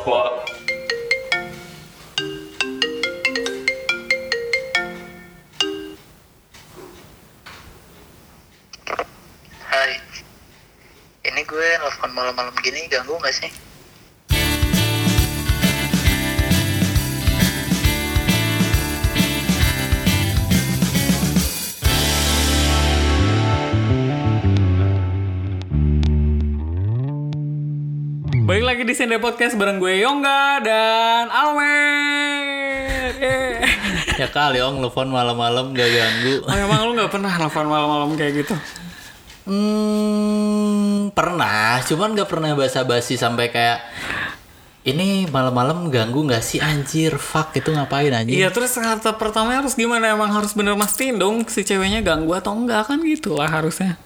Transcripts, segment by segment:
Spot. Hai, ini gue nelfon malam-malam gini ganggu gak sih? Lagi di Sende Podcast bareng gue Yongga dan Almer. Yeay. Ya kali ong telepon malam-malam gak ganggu. Oh, emang lu gak pernah telepon malam-malam kayak gitu? Hmm, pernah, cuman gak pernah basa-basi sampai kayak ini malam-malam ganggu gak sih anjir? Fuck itu ngapain anjir? Iya terus kata pertama harus gimana? Emang harus bener mastiin dong si ceweknya ganggu atau enggak kan gitu lah harusnya.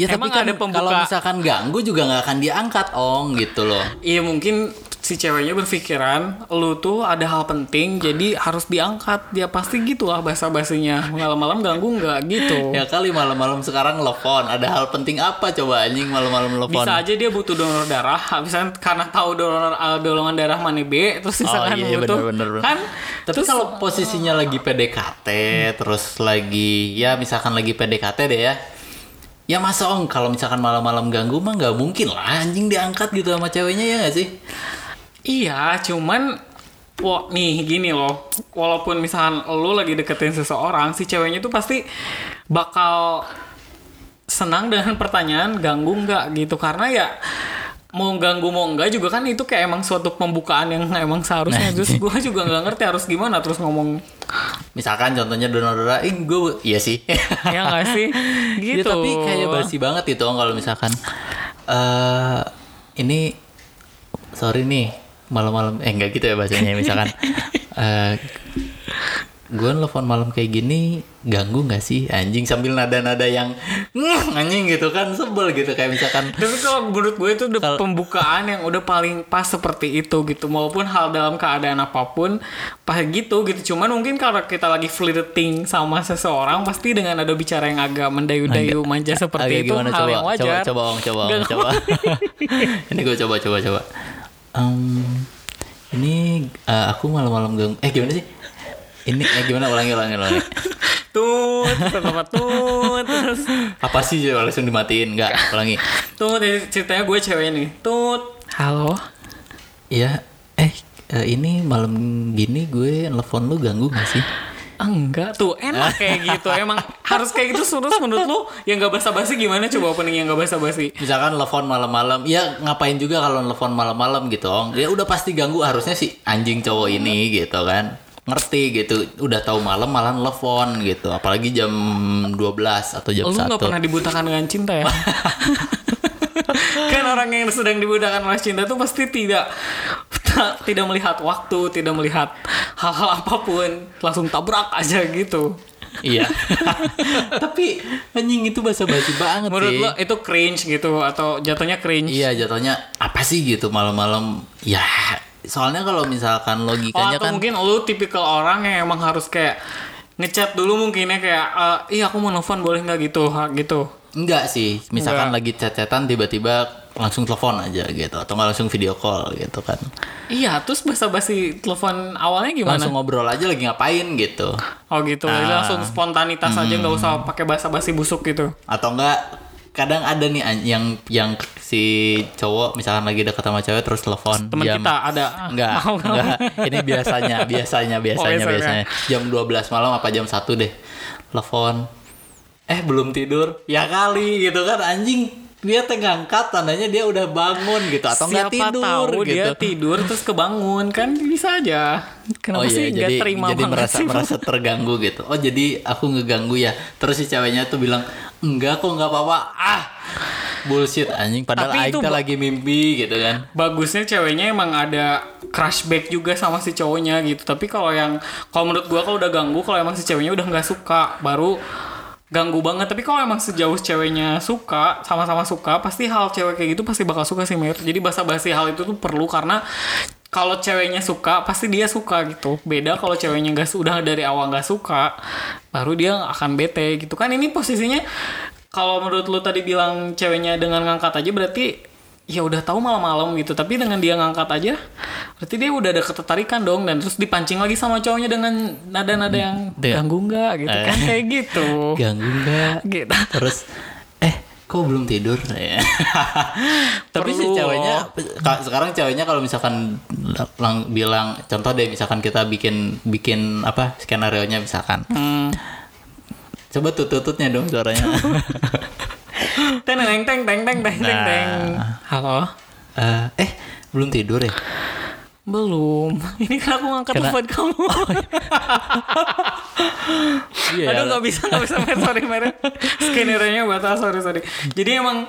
Ya tapi Emang kan ada pembuka- kalau misalkan ganggu juga nggak akan diangkat ong gitu loh. Iya mungkin si ceweknya berpikiran lu tuh ada hal penting jadi harus diangkat. Dia pasti gitu lah bahasa basinya. Malam-malam ganggu nggak gitu. Ya kali malam-malam sekarang telepon. Ada hal penting apa coba anjing malam-malam telepon? Bisa aja dia butuh donor darah, misalnya karena tahu donor uh, golongan darah mana B, terus Oh misalkan iya butuh bener bener bener. kan. Tapi terus kalau posisinya lagi PDKT terus lagi ya misalkan lagi PDKT deh ya. Ya masa ong? Kalau misalkan malam-malam ganggu mah nggak mungkin lah anjing diangkat gitu sama ceweknya ya nggak sih? iya, cuman Wah, nih gini loh, walaupun misalkan lu lagi deketin seseorang, si ceweknya tuh pasti bakal senang dengan pertanyaan ganggu nggak? gitu. Karena ya mau ganggu mau enggak juga kan itu kayak emang suatu pembukaan yang emang seharusnya. Terus gue juga nggak ngerti harus gimana terus ngomong. Misalkan contohnya donor darah, ih gue iya sih. ya nggak sih? Ya, gitu. tapi kayak basi banget itu kalau misalkan eh ini sorry nih malam-malam eh enggak gitu ya bahasanya misalkan eh gue nelfon malam kayak gini ganggu nggak sih anjing sambil nada-nada yang anjing gitu kan sebel gitu kayak misalkan Tapi kalau menurut gue itu udah pembukaan yang udah paling pas seperti itu gitu. Maupun hal dalam keadaan apa pun pas gitu gitu. Cuman mungkin kalau kita lagi flirting sama seseorang pasti dengan ada bicara yang agak mendayu-dayu manja seperti Agak itu gimana hal coba, yang wajar. coba coba ong coba Gak coba ini gue coba coba coba Em, ini eh, aku malam-malam ganggu eh gimana sih ini eh gimana ulangi ulangi ulangi Tut, tetap tut, terus apa sih coba langsung dimatiin nggak ulangi tut. Jadi ceritanya gue cewek nih. Tut. Halo. Iya, eh eh, ini malam gini gue nelfon lu ganggu gak sih? Enggak tuh enak kayak gitu emang harus kayak gitu terus menurut lu yang gak basa-basi gimana coba opening yang gak basa-basi Misalkan nelfon malam-malam, ya ngapain juga kalau nelfon malam-malam gitu, Ong. Ya udah pasti ganggu harusnya si anjing cowok ini gitu kan. Ngerti gitu, udah tahu malam malah nelfon gitu, apalagi jam 12 atau jam Lu 1. gak pernah dibutakan dengan cinta ya? kan orang yang sedang dibutakan oleh cinta tuh pasti tidak tidak melihat waktu, tidak melihat hal-hal apa pun, langsung tabrak aja gitu. iya. Tapi anjing itu basa-basi banget Menurut sih. lo itu cringe gitu atau jatuhnya cringe? Iya, jatuhnya apa sih gitu malam-malam? Ya, soalnya kalau misalkan Oh, logikanya atau kan mungkin lu tipikal orang yang emang harus kayak ngechat dulu mungkinnya kayak eh, iya aku mau nelfon boleh nggak? Gitu ha, gitu. Enggak sih, misalkan lagi chat-chatan tiba-tiba langsung telepon aja gitu. Atau nggak langsung video call gitu kan. iya terus basa-basi telepon awalnya gimana? Langsung ngobrol aja lagi ngapain gitu. oh gitu. Jadi Ah. langsung spontanitas aja nggak usah pakai basa-basi busuk gitu. Atau enggak kadang ada nih an- yang yang si cowok misalkan lagi dekat sama cewek terus telepon teman kita ada Enggak, Mau nggak? enggak. Ini biasanya, biasanya, biasanya, Oh, biasanya. Jam 12 malam apa jam 1 deh. Telepon. Eh, belum tidur. Ya kali gitu kan anjing. Dia tengah angkat tandanya dia udah bangun gitu atau enggak Siapa tidur tahu gitu. dia tidur terus kebangun kan bisa aja kenapa oh iya, sih nggak terima jadi merasa sih? merasa terganggu gitu. Oh, jadi aku ngeganggu ya. Terus si ceweknya tuh bilang, "Enggak kok, enggak apa-apa." Ah. Bullshit anjing padahal Tapi ba- lagi mimpi gitu kan. bagusnya ceweknya emang ada crush back juga sama si cowoknya gitu tapi kalau yang kalau menurut gua kalau udah ganggu kalau emang si ceweknya udah nggak suka baru ganggu banget tapi kalau emang sejauh ceweknya suka sama-sama suka pasti hal cewek kayak gitu pasti bakal suka sih Mir jadi basa-basi hal itu tuh perlu karena kalau ceweknya suka pasti dia suka gitu. Beda kalau ceweknya nggak su- udah dari awal nggak suka baru dia akan bete gitu. Kan ini posisinya kalau menurut lu tadi bilang ceweknya dengan ngangkat aja berarti ya udah tahu malam-malam gitu. Tapi dengan dia ngangkat aja berarti dia udah ada ketertarikan dong. Dan terus dipancing lagi sama cowoknya dengan nada-nada yang Dia- ganggu nggak gitu. Kan Eh. kayak gitu. Ganggu nggak? gitu. Terus kok belum tidur? Iya. Tapi si ceweknya sekarang ceweknya kalau misalkan bilang contoh deh misalkan kita bikin bikin apa skenario nya misalkan. Hmm. coba tututnya dong suaranya. Teng teng teng teng teng teng teng. Nah. Halo? Uh, eh belum tidur ya? Belum. Ini kan aku ngangkat Kena- telepon kamu. Iya. Aduh nggak bisa nggak bisa Mer. Sorry Mer. Skenario-nya batal sorry sorry. Jadi emang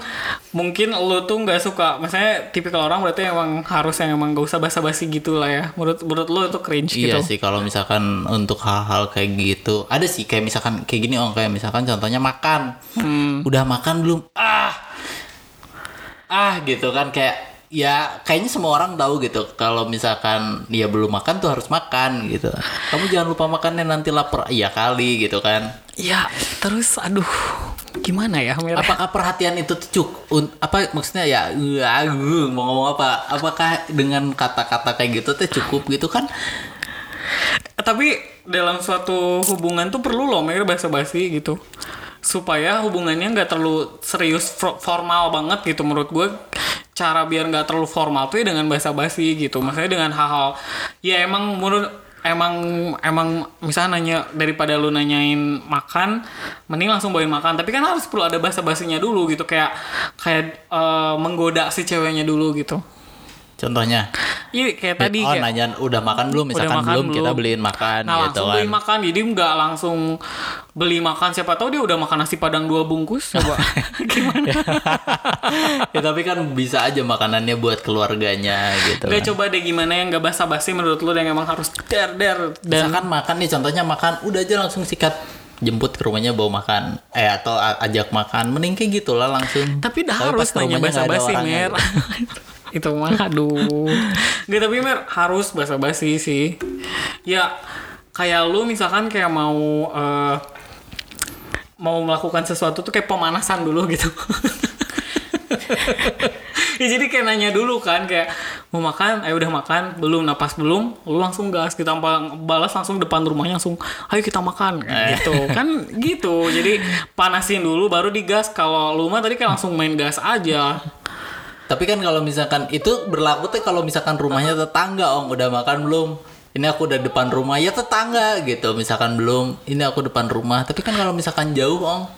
mungkin lo tuh nggak suka. Maksudnya tipikal orang berarti emang harus yang emang gak usah basa-basi gitu lah ya. Menurut menurut lo itu cringe Iya gitu. sih kalau misalkan untuk hal-hal kayak gitu. Ada sih kayak misalkan kayak gini om kayak misalkan contohnya makan. Hmm. udah makan belum? Ah. Ah gitu kan. Kayak ya kayaknya semua orang tahu gitu kalau misalkan dia belum makan tuh harus makan gitu. Kamu jangan lupa makannya nanti lapar. Iya kali gitu kan. Ya terus aduh Gimana ya Mer apakah perhatian itu cuk apa maksudnya ya uh, mau ngomong apa apakah dengan kata-kata kayak gitu tuh cukup gitu kan? Tapi dalam suatu hubungan tuh perlu loh Mer basa-basi gitu. Supaya hubungannya nggak terlalu serius formal banget gitu menurut gue cara biar nggak terlalu formal tuh ya dengan basa-basi gitu. Maksudnya dengan hal-hal ya emang menurut emang emang misalnya nanya daripada lu nanyain makan mending langsung bawain makan. Tapi kan harus perlu ada basa-basinya dulu gitu. Kayak kayak eh, menggoda si ceweknya dulu gitu contohnya. Iya kayak tadi oh kayak nanya udah makan belum? Misalkan makan belum, kita belum. beliin makan Nah gitu langsung kan. beli makan. Jadi nggak langsung beli makan. Siapa tahu dia udah makan nasi padang dua bungkus coba. Gimana? Ya tapi kan bisa aja makanannya buat keluarganya gitu Nggak kan. coba deh gimana yang nggak basa-basi menurut lu yang emang harus der der dan misalkan makan nih contohnya makan udah aja langsung sikat jemput ke rumahnya bawa makan. Eh atau ajak makan. Mending kayak gitulah langsung. Tapi dah Tapi harus nanya basa-basi mer itu mah aduh. Nggak tapi mer harus basa-basi sih. Ya kayak lu misalkan kayak mau eh, mau melakukan sesuatu tuh kayak pemanasan dulu gitu. Ya jadi kayak nanya dulu kan kayak mau makan? Ayo udah makan. Belum napas belum lu langsung gas kita balas langsung depan rumahnya langsung ayo kita makan. Gitu. Kan gitu. Jadi panasin dulu baru digas. Kalau lu mah tadi kayak langsung main gas aja tapi kan kalau misalkan itu berlaku tuh kalau misalkan rumahnya tetangga om. Udah makan belum? Ini aku udah depan rumah. Ya tetangga gitu. Misalkan belum ini aku depan rumah. Tapi kan kalau misalkan jauh om.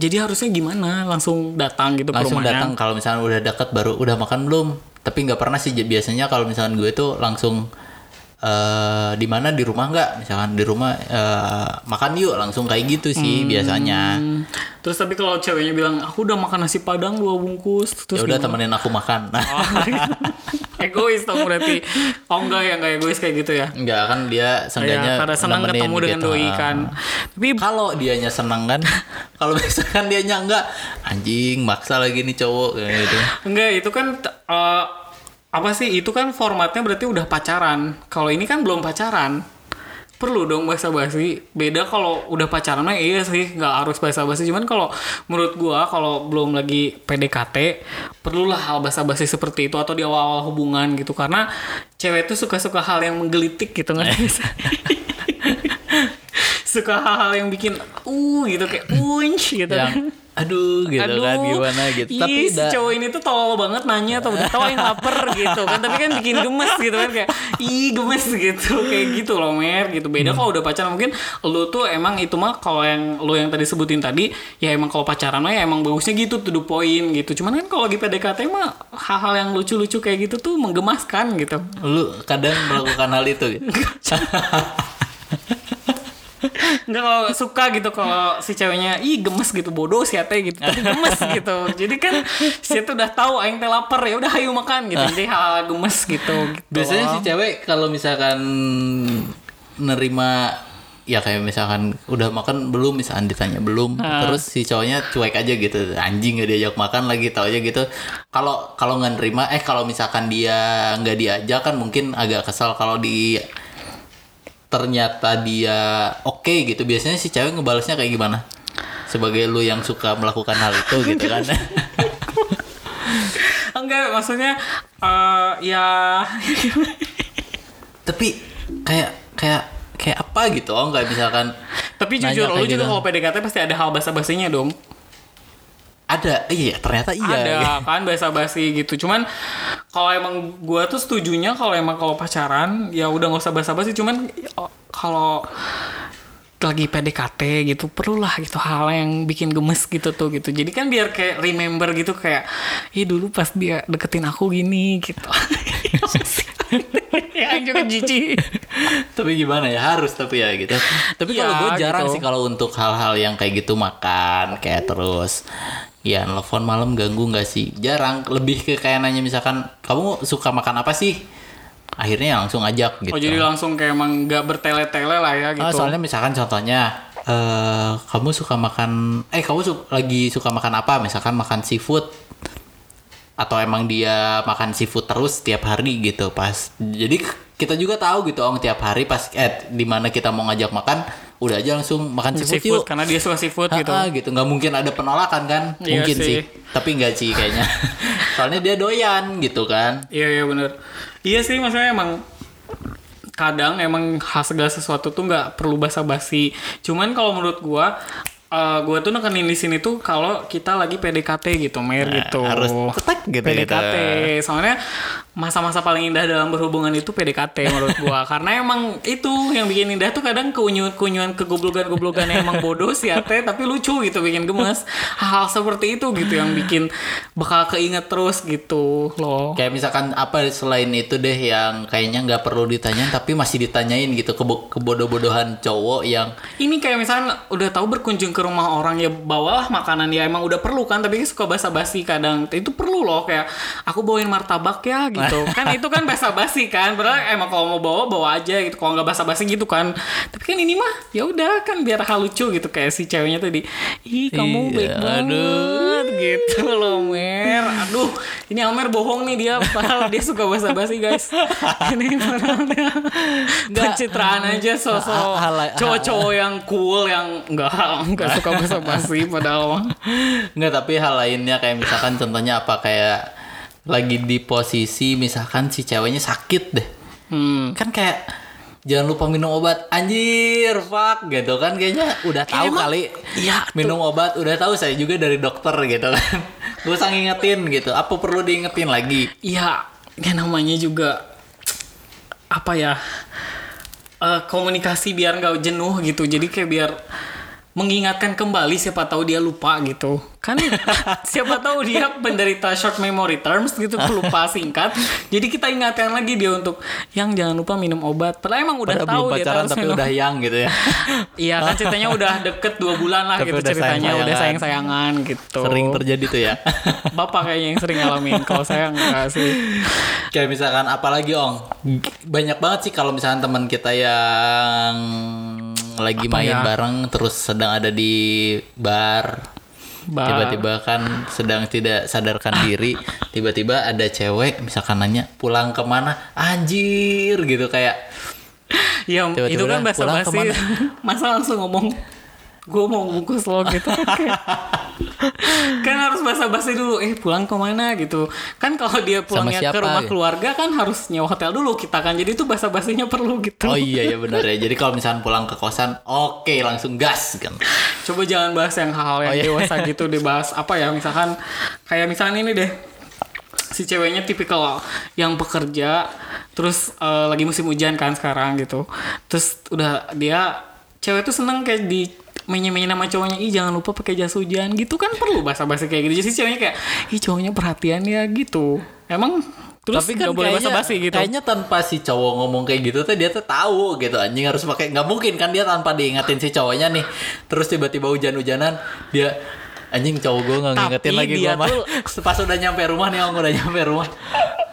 Jadi harusnya gimana? Langsung datang gitu langsung ke rumahnya? datang. Kalau misalnya udah deket baru udah makan belum? Tapi nggak pernah sih. Biasanya kalau misalkan gue tuh langsung eh di mana di rumah nggak? Misalkan di rumah eh, makan yuk langsung kayak gitu sih biasanya. Hmm, terus tapi kalau ceweknya bilang aku udah makan nasi padang dua bungkus ya terus udah gimana? temenin aku makan. Egois dong berarti. Oh enggak ya enggak egois kayak gitu ya? Enggak kan dia seenggaknya ya, karena senang ketemu dengan gitu. doi kan. Tapi kalau dianya senang kan? Kalau misalkan dianya enggak anjing maksa lagi nih cowok kayak gitu. Enggak, itu kan eh, apa sih? Itu kan formatnya berarti udah pacaran. Kalau ini kan belum pacaran. Perlu dong basa-basi. Beda kalau udah pacaran mah iya sih, nggak harus basa-basi. Cuman kalau menurut gua kalau belum lagi PDKT, perlulah hal basa-basi seperti itu atau di awal-awal hubungan gitu karena cewek itu suka-suka hal yang menggelitik gitu nggak bisa. suka hal-hal yang bikin uh gitu kayak unch gitu yang aduh gitu kan gimana gitu. Ih, tapi udah cowok ini tuh tolol banget nanya atau udah tahu yang lapar gitu kan. Tapi kan bikin gemes gitu kan kayak ih gemes gitu. Kayak gitu loh mer gitu. Beda kalau udah pacaran. Mungkin lu tuh emang itu mah kalau yang lu yang tadi sebutin tadi ya emang kalau pacaran mah ya emang bagusnya gitu to the point gitu. Cuman kan kalau lagi PDKT mah hal-hal yang lucu-lucu kayak gitu tuh menggemaskan gitu. Lu kadang melakukan hal itu gitu Enggak kalau suka gitu kalau si ceweknya ih gemes gitu bodoh sih ate gitu. Tapi gemes gitu. Jadi kan si tuh udah tahu aing teh lapar ya udah ayo makan gitu. Jadi hal gemes gitu, gitu biasanya si cewek kalau misalkan nerima ya kayak misalkan udah makan belum misalkan ditanya belum terus si cowoknya cuek aja gitu anjing gak diajak makan lagi tau aja gitu. Kalau kalau nggak nerima eh kalau misalkan dia nggak diajak kan mungkin agak kesal kalau di ternyata dia oke gitu biasanya si cewek ngebalesnya kayak gimana? Sebagai lu yang suka melakukan hal itu gitu kan. Enggak. Maksudnya eh ya Tapi kayak kayak kayak apa gitu? Oh nggak misalkan tapi jujur lu juga gitu. kalau PDKT pasti ada hal basa-basinya dong ada. Iya ternyata iya. Ada kan basa-basi gitu. Cuman kalau emang gua tuh setujunya kalau emang kalau pacaran ya udah nggak usah basa-basi. Cuman oh, kalau lagi PDKT gitu perlulah gitu hal yang bikin gemes gitu tuh gitu. Jadi kan biar kayak remember gitu kayak ih dulu pas dia deketin aku gini gitu. Ya juga jijik. Tapi gimana ya harus tapi ya gitu. Tapi Iya, kalau gue jarang gitu. sih kalau untuk hal-hal yang kayak gitu makan kayak terus ya nelfon malam ganggu nggak sih? Jarang. Lebih ke kayak nanya misalkan kamu suka makan apa sih? Akhirnya langsung ajak gitu. oh jadi langsung kayak emang nggak bertele-tele lah ya gitu. Ah, soalnya misalkan contohnya eh kamu suka makan eh kamu su- lagi suka makan apa? Misalkan makan seafood. Atau emang dia makan seafood terus tiap hari gitu pas jadi kita juga tahu gitu om tiap hari pas eh di mana kita mau ngajak makan udah aja langsung makan seafood, seafood yuk karena dia suka seafood gitu Ah, ah, gitu nggak mungkin ada penolakan kan Iya mungkin sih. sih. tapi nggak sih kayaknya soalnya dia doyan gitu kan Iya iya bener. Iya sih maksudnya emang kadang emang segala sesuatu tuh nggak perlu basa-basi. Cuman kalau menurut gua eh gua tuh nekenin di sini tuh kalau kita lagi PDKT gitu, Mer gitu. harus cetek gitu PDKT. gitu. Soalnya masa-masa paling indah dalam berhubungan itu PDKT menurut gua. Karena emang itu yang bikin indah tuh kadang keunyuan-keunyuan kegoblogan-goblogan yang emang bodoh sih ate tapi lucu gitu bikin gemes. Hal seperti itu gitu yang bikin bakal keinget terus gitu loh. Kayak misalkan apa selain itu deh yang kayaknya nggak perlu ditanyain tapi masih ditanyain gitu kebo kebodoh-bodohan cowok yang Ini kayak misalnya udah tahu berkunjung ke rumah orang ya bawalah makanan ya emang udah perlu kan tapi suka basa-basi kadang itu perlu loh kayak aku bawain martabak ya gitu kan itu kan basa-basi kan. Padahal emang kalau mau bawa bawa aja gitu. Kalau nggak basa-basi gitu kan. Tapi kan ini mah ya udah kan biar hal lucu gitu. Kayak si ceweknya tadi. Ih kamu Iya, baik banget gitu loh Mer. Aduh ini Amer bohong nih dia. Padahal dia suka basa-basi guys. Ini padahal dia pencitraan aja sosok cowok-cowok yang cool yang enggak enggak suka basa-basi padahal. Nggak, tapi hal lainnya kayak misalkan contohnya apa? Kayak lagi di posisi misalkan si ceweknya sakit deh. Hmm. Kan kayak jangan lupa minum obat anjir fuck gitu kan kayaknya udah tahu Emang- kali Iya, minum obat udah tahu saya juga dari dokter gitu kan gue usah ngingetin gitu apa perlu diingetin lagi Iya, ya namanya juga apa ya? eh, komunikasi biar nggak jenuh gitu. Jadi kayak biar mengingatkan kembali siapa tahu dia lupa gitu. Kan siapa tahu dia penderita short memory terms gitu, lupa singkat. Jadi kita ingatkan lagi dia untuk yang jangan lupa minum obat. Padahal emang udah Padahal tahu belum dia pacaran harus tapi minum. udah yang gitu ya Iya kan ceritanya udah deket dua bulan lah Tapi gitu udah ceritanya udah sayang-sayangan. sayang sayangan gitu. sering terjadi tuh ya Bapak kayaknya yang sering ngalamin. Kalau saya enggak sih. kayak misalkan apalagi ong banyak banget sih kalau misalkan teman kita yang lagi Apa main ya? bareng terus sedang ada di bar Bar. tiba-tiba kan sedang tidak sadarkan diri tiba-tiba ada cewek misalkan nanya pulang ke mana anjir gitu kayak Ya Tiba-tiba itu kan bahasa basi. Masa langsung ngomong gue mau bungkus lo gitu. Kan harus bahasa basi dulu eh pulang ke mana? gitu. Kan kalau dia pulangnya ke rumah gitu? keluarga kan harus nyewa hotel dulu kita kan. Jadi itu bahasa basinya perlu gitu. Oh iya ya benar ya. Jadi kalau misalkan pulang ke kosan oke langsung gas kan coba jangan bahas yang hal-hal yang Oh, iya. dewasa gitu dibahas apa ya misalkan kayak misalnya ini deh. Si ceweknya tipikal yang pekerja terus eh, lagi musim hujan kan sekarang gitu. Terus udah dia cewek tuh seneng kayak di menye-menye nama cowoknya ih jangan lupa pakai jas hujan. Gitu kan perlu bahasa-basi kayak gitu. Jadi si ceweknya kayak ih cowoknya perhatian ya gitu. Emang terus tapi kan nggak boleh kayaknya, basa-basi gitu. kayaknya tanpa si cowok ngomong kayak gitu tuh dia tuh tahu gitu anjing harus pakai nggak mungkin kan dia tanpa diingetin si cowoknya nih. Terus tiba-tiba hujan-hujanan dia anjing cowok gue nggak Tapi ngingetin lagi dia gue mah. tuh- pas udah nyampe rumah nih orang udah nyampe rumah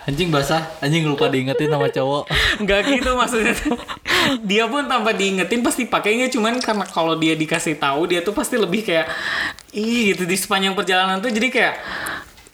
anjing basah anjing lupa diingetin sama cowok. Nggak gitu maksudnya. dia pun tanpa diingetin pasti pakainya cuman karena kalau dia dikasih tahu dia tuh pasti lebih kayak ih gitu di sepanjang perjalanan tuh jadi kayak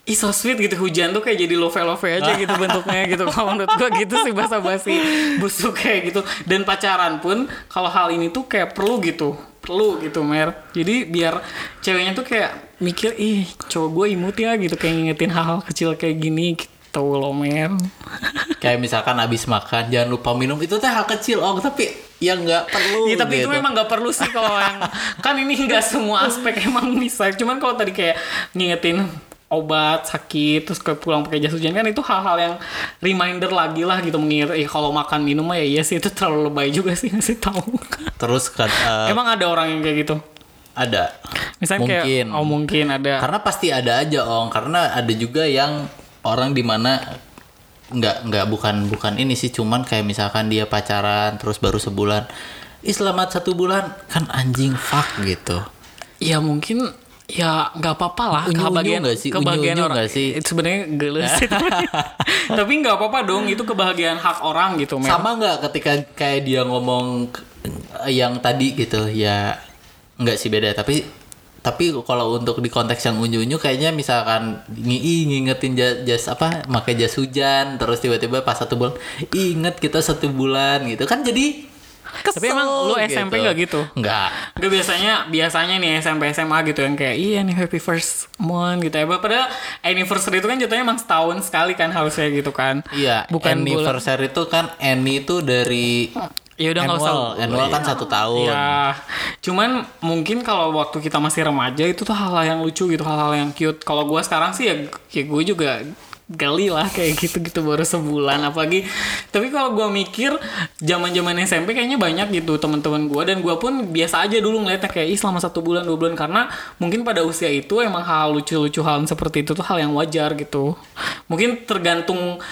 Ih so sweet gitu. Hujan tuh kayak jadi love love aja gitu bentuknya gitu. Kalau menurut gua gitu sih bahasa basi busuk kayak gitu. Dan pacaran pun kalau hal ini tuh kayak perlu gitu perlu gitu mer. Jadi biar ceweknya tuh kayak mikir ih cowok gue imut ya gitu kayak ngingetin hal-hal kecil kayak gini gitu loh mer Kayak misalkan abis makan jangan lupa minum itu teh hal kecil oh tapi ya nggak perlu. Iya tapi itu gitu. memang nggak perlu sih kalau yang kan ini nggak semua aspek emang bisa. Cuman kalau tadi kayak ngingetin obat sakit terus kayak pulang pakai jas hujan kan itu hal-hal yang reminder lagi lah gitu mengingat eh kalau makan minum mah ya iya sih itu terlalu lebay juga sih ngasih tahu. Terus kan eh, emang ada orang yang kayak gitu. ada. Misalnya mungkin. kayak oh mungkin ada. Karena pasti ada aja ong. Karena ada juga yang orang di mana nggak nggak bukan bukan ini sih cuman kayak misalkan dia pacaran terus baru sebulan Ih selamat satu bulan kan anjing fuck gitu Ya mungkin ya nggak apa-apa lah Unyu-unyu kebahagiaan nggak sih? kebahagiaan Unyu-unyu orang nggak sih? itu sebenarnya geles sih tapi nggak apa-apa dong itu kebahagiaan hak orang gitu men sama nggak ketika kayak dia ngomong yang tadi gitu ya nggak sih beda tapi tapi kalau untuk di konteks yang unyu-unyu kayaknya misalkan ngi ngingetin jas, jas apa pakai jas hujan terus tiba-tiba pas satu bulan inget kita satu bulan gitu kan jadi kesel Tapi emang lu SMP nggak gitu? nggak Gak biasanya biasanya nih SMP SMA gitu yang kayak iya nih happy first month gitu ya. Padahal anniversary itu kan jatuhnya emang setahun sekali kan harusnya gitu kan. iya Bukan bulan. anniversary itu kan any itu dari Ya udah nggak usah. annual kan satu tahun. Ya, cuman mungkin kalau waktu kita masih remaja itu tuh hal-hal yang lucu gitu, hal-hal yang cute. Kalau gua sekarang sih ya, ya gue juga gali lah kayak gitu-gitu baru sebulan. Apalagi tapi kalau gua mikir zaman zaman SMP kayaknya banyak gitu teman-teman gua. Dan gua pun biasa aja dulu ngeliatnya kayak ih selama satu bulan dua bulan. Karena mungkin pada usia itu emang hal lucu-lucu hal seperti itu tuh hal yang wajar gitu. Mungkin tergantung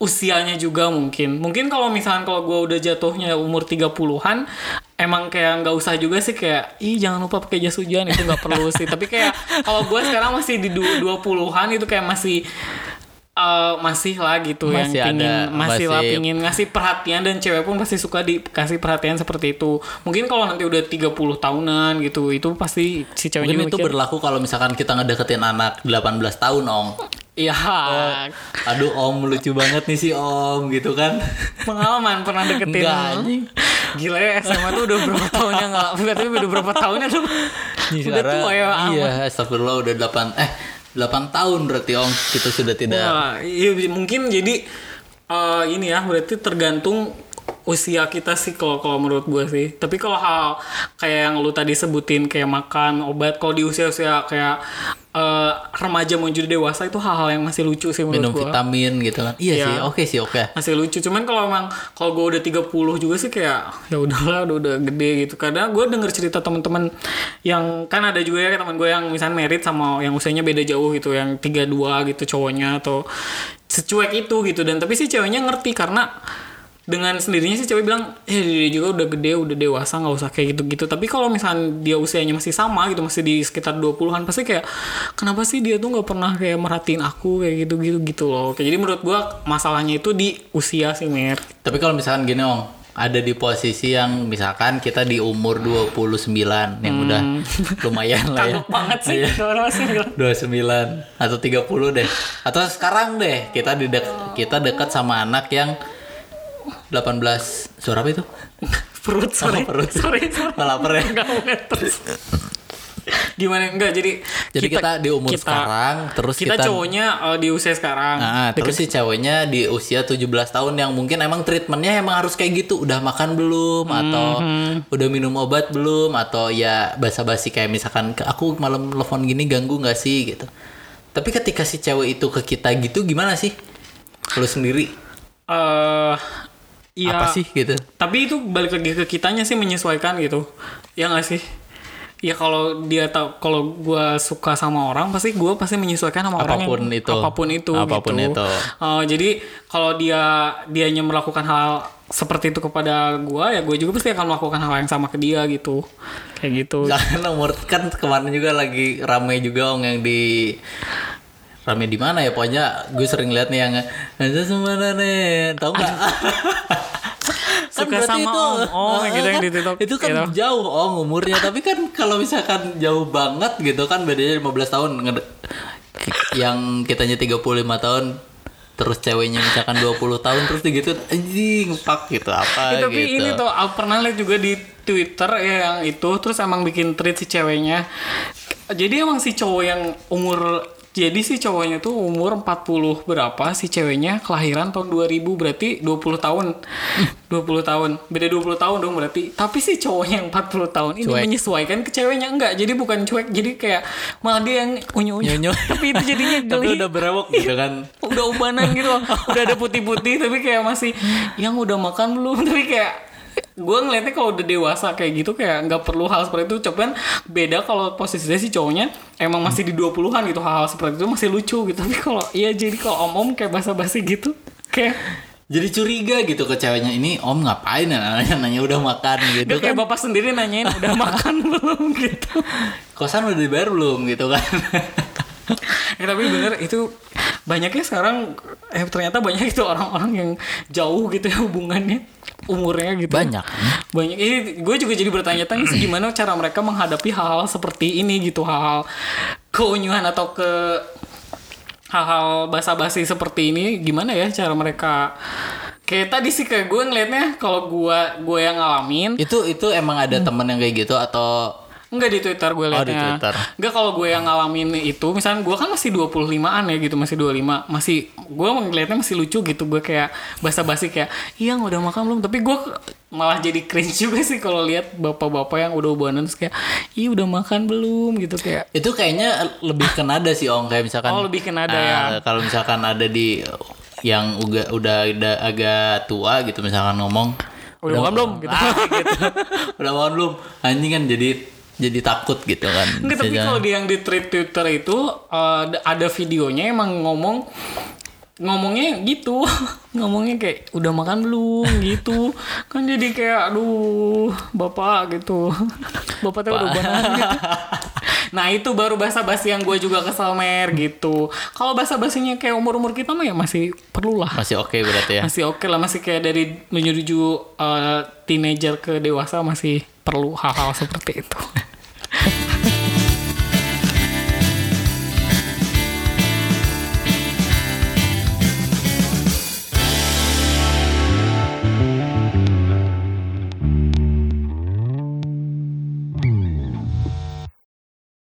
usianya juga mungkin. Mungkin kalau misalkan kalau gue udah jatuhnya umur 30-an emang kayak nggak usah juga sih kayak ih jangan lupa pakai jas hujan itu nggak perlu sih. Tapi kayak kalau gue sekarang masih di du- 20-an itu kayak masih eh, masih lah gitu Masih yang pingin ada, masih, lah masih- pingin ngasih perhatian dan cewek pun pasti suka dikasih perhatian seperti itu. Mungkin kalau nanti udah 30 tahunan gitu itu pasti si ceweknya mungkin itu mikir, berlaku kalau misalkan kita ngedeketin anak 18 tahun ong Iya, aduh om lucu banget nih si om gitu kan. Pengalaman pernah deketin Enggak, anjing. gila ya SMA tuh udah berapa tahunnya nggak berarti udah berapa tahunnya tuh? Udah tua ya iya astagfirullah udah 8 eh 8 tahun berarti om. Kita sudah tidak iya, mungkin jadi eh, ini ya berarti tergantung usia kita sih kalau kalau menurut gue sih. Tapi kalau hal kayak yang lu tadi sebutin kayak makan obat kalau di usia-usia kayak eh, remaja menuju dewasa itu hal-hal yang masih lucu sih minum menurut gue vitamin gitu kan. Iya Iya. sih oke sih oke. Masih lucu. Cuman kalau emang kalau gue udah 30 juga sih kayak ya udahlah udah udah gede gitu. Karena gue denger cerita teman-teman yang kan ada juga ya teman gue yang misalnya merit sama yang usianya beda jauh gitu yang 32 gitu cowoknya atau secuek itu gitu. Dan tapi si ceweknya ngerti karena dengan sendirinya sih cewek bilang eh dia juga udah gede udah dewasa nggak usah kayak gitu-gitu. Tapi kalau misalnya dia usianya masih sama gitu masih di sekitar 20-an pasti kayak kenapa sih dia tuh nggak pernah kayak merhatiin aku kayak gitu-gitu gitu loh. Kayak jadi menurut gua masalahnya itu di usia sih Mer tapi kalau misalkan gini om ada di posisi yang misalkan kita di umur 29 yang udah lumayan lah ya. Banget sih Iya. orang masih bilang 29 atau 30 deh. Atau sekarang deh kita di kita dekat sama anak yang 18 suara apa itu? perut sorry Oh, perut. sorry sorry Nggak lapar ya? Nggak mau terus gimana enggak jadi Jadi kita, di umur sekarang terus kita, kita, cowoknya eh, di usia sekarang Nah, terus si ceweknya di usia 17 tahun yang mungkin emang treatmentnya emang harus kayak gitu. Udah makan belum atau Mhm. udah minum obat belum atau ya basa-basi kayak misalkan "Ke- aku malam telepon gini ganggu nggak sih gitu. Tapi ketika si cewek itu ke kita gitu gimana sih? Lu sendiri eh iya apa sih gitu? tapi itu balik lagi ke kitanya sih menyesuaikan gitu ya nggak sih ya kalau dia tahu kalau gua suka sama orang pasti gua pasti menyesuaikan sama orang Apa pun yang, itu. apa pun itu Apa pun gitu. itu. Eh, jadi kalau dia dianya melakukan hal seperti itu kepada gua ya gue juga pasti akan melakukan hal yang sama ke dia gitu kayak gitu Jangan umur kan kemarin juga lagi rame juga ong yang di rame di mana ya pokoknya gue sering lihat nih yang ada semana nih tahu nggak Kan Suka sama om. Om, gitu yang di TikTok, itu kan gitu. jauh om umurnya tapi kan kalau misalkan jauh banget gitu kan bedanya 15 tahun yang kitanya 35 tahun terus ceweknya misalkan 20 tahun terus gitu anjing pak gitu apa Eh, tapi gitu. ini tuh aku pernah lihat juga di Twitter ya yang itu terus emang bikin tweet si ceweknya. Jadi emang si cowok yang umur jadi si cowoknya tuh umur 40 berapa si ceweknya kelahiran tahun 2000 berarti 20 tahun. 20 tahun. Beda 20 tahun dong berarti. Tapi si cowoknya yang 40 tahun ini Cuek. menyesuaikan ke ceweknya enggak. Jadi bukan cuek, jadi kayak malah dia yang unyu-unyu. Tapi itu jadinya tapi geli udah berewok gitu kan udah ubanan gitu loh. udah ada putih-putih tapi kayak masih yang udah makan belum tapi kayak gue ngeliatnya kalau udah dewasa kayak gitu kayak nggak perlu hal seperti itu. Cuman beda kalau posisinya si cowoknya emang masih di 20-an gitu hal-hal seperti itu masih lucu gitu. Tapi kalau iya jadi kalau om-om kayak basa-basi gitu kayak jadi curiga gitu ke ceweknya ini om ngapain ya? Nanya nanya udah makan gitu dia kayak kan. bapak sendiri nanyain udah makan belum? Gitu. Kosan udah dibayar belum gitu kan. Ya, tapi bener itu banyaknya sekarang eh ternyata banyak itu orang-orang yang jauh gitu ya hubungannya umurnya gitu. Banyak. banyak. Ini gue juga jadi bertanya-tanya sih gimana cara mereka menghadapi hal-hal seperti ini gitu? Hal-hal keunyuhan atau ke hal-hal basa-basi seperti ini gimana ya cara mereka? Kayak tadi sih kayak gue ngelihatnya kalau gue gue yang ngalamin itu itu emang ada temen yang kayak gitu atau Enggak di Twitter gue Oh, di liatnya. Twitter. Enggak kalau gue yang ngalamin itu, misalnya gue kan masih 25-an ya gitu, masih 25. Masih gue ngeliatnya masih lucu gitu. Gue kayak basa-basi kayak, "Iya, udah makan belum?" Tapi gue malah jadi cringe juga sih kalau lihat bapak-bapak yang udah ubanan terus kayak, "Iya, udah makan belum?" gitu kayak. itu kayaknya lebih ke nada sih om kayak misalkan Oh, lebih ke nada ah, ya. kalau misalkan ada di yang udah udah udah agak tua gitu misalkan ngomong Udah makan belum? Gitu. Ah, gitu. udah makan belum anjing kan jadi jadi takut gitu kan. Enggak, tapi kalau di yang di tweet Twitter itu eh, ada videonya emang ngomong ngomongnya gitu. Ngomongnya kayak udah makan belum? gitu. Kan jadi kayak aduh bapak gitu. Bapak tuh udah ubanan gitu nah itu baru bahasa basi yang gue juga kesal mer gitu. Kalau bahasa basinya kayak umur umur kita mah ya masih perlu lah. Masih oke berarti ya? Masih oke lah masih kayak dari menuju eh, teenager ke dewasa masih perlu hal-hal seperti itu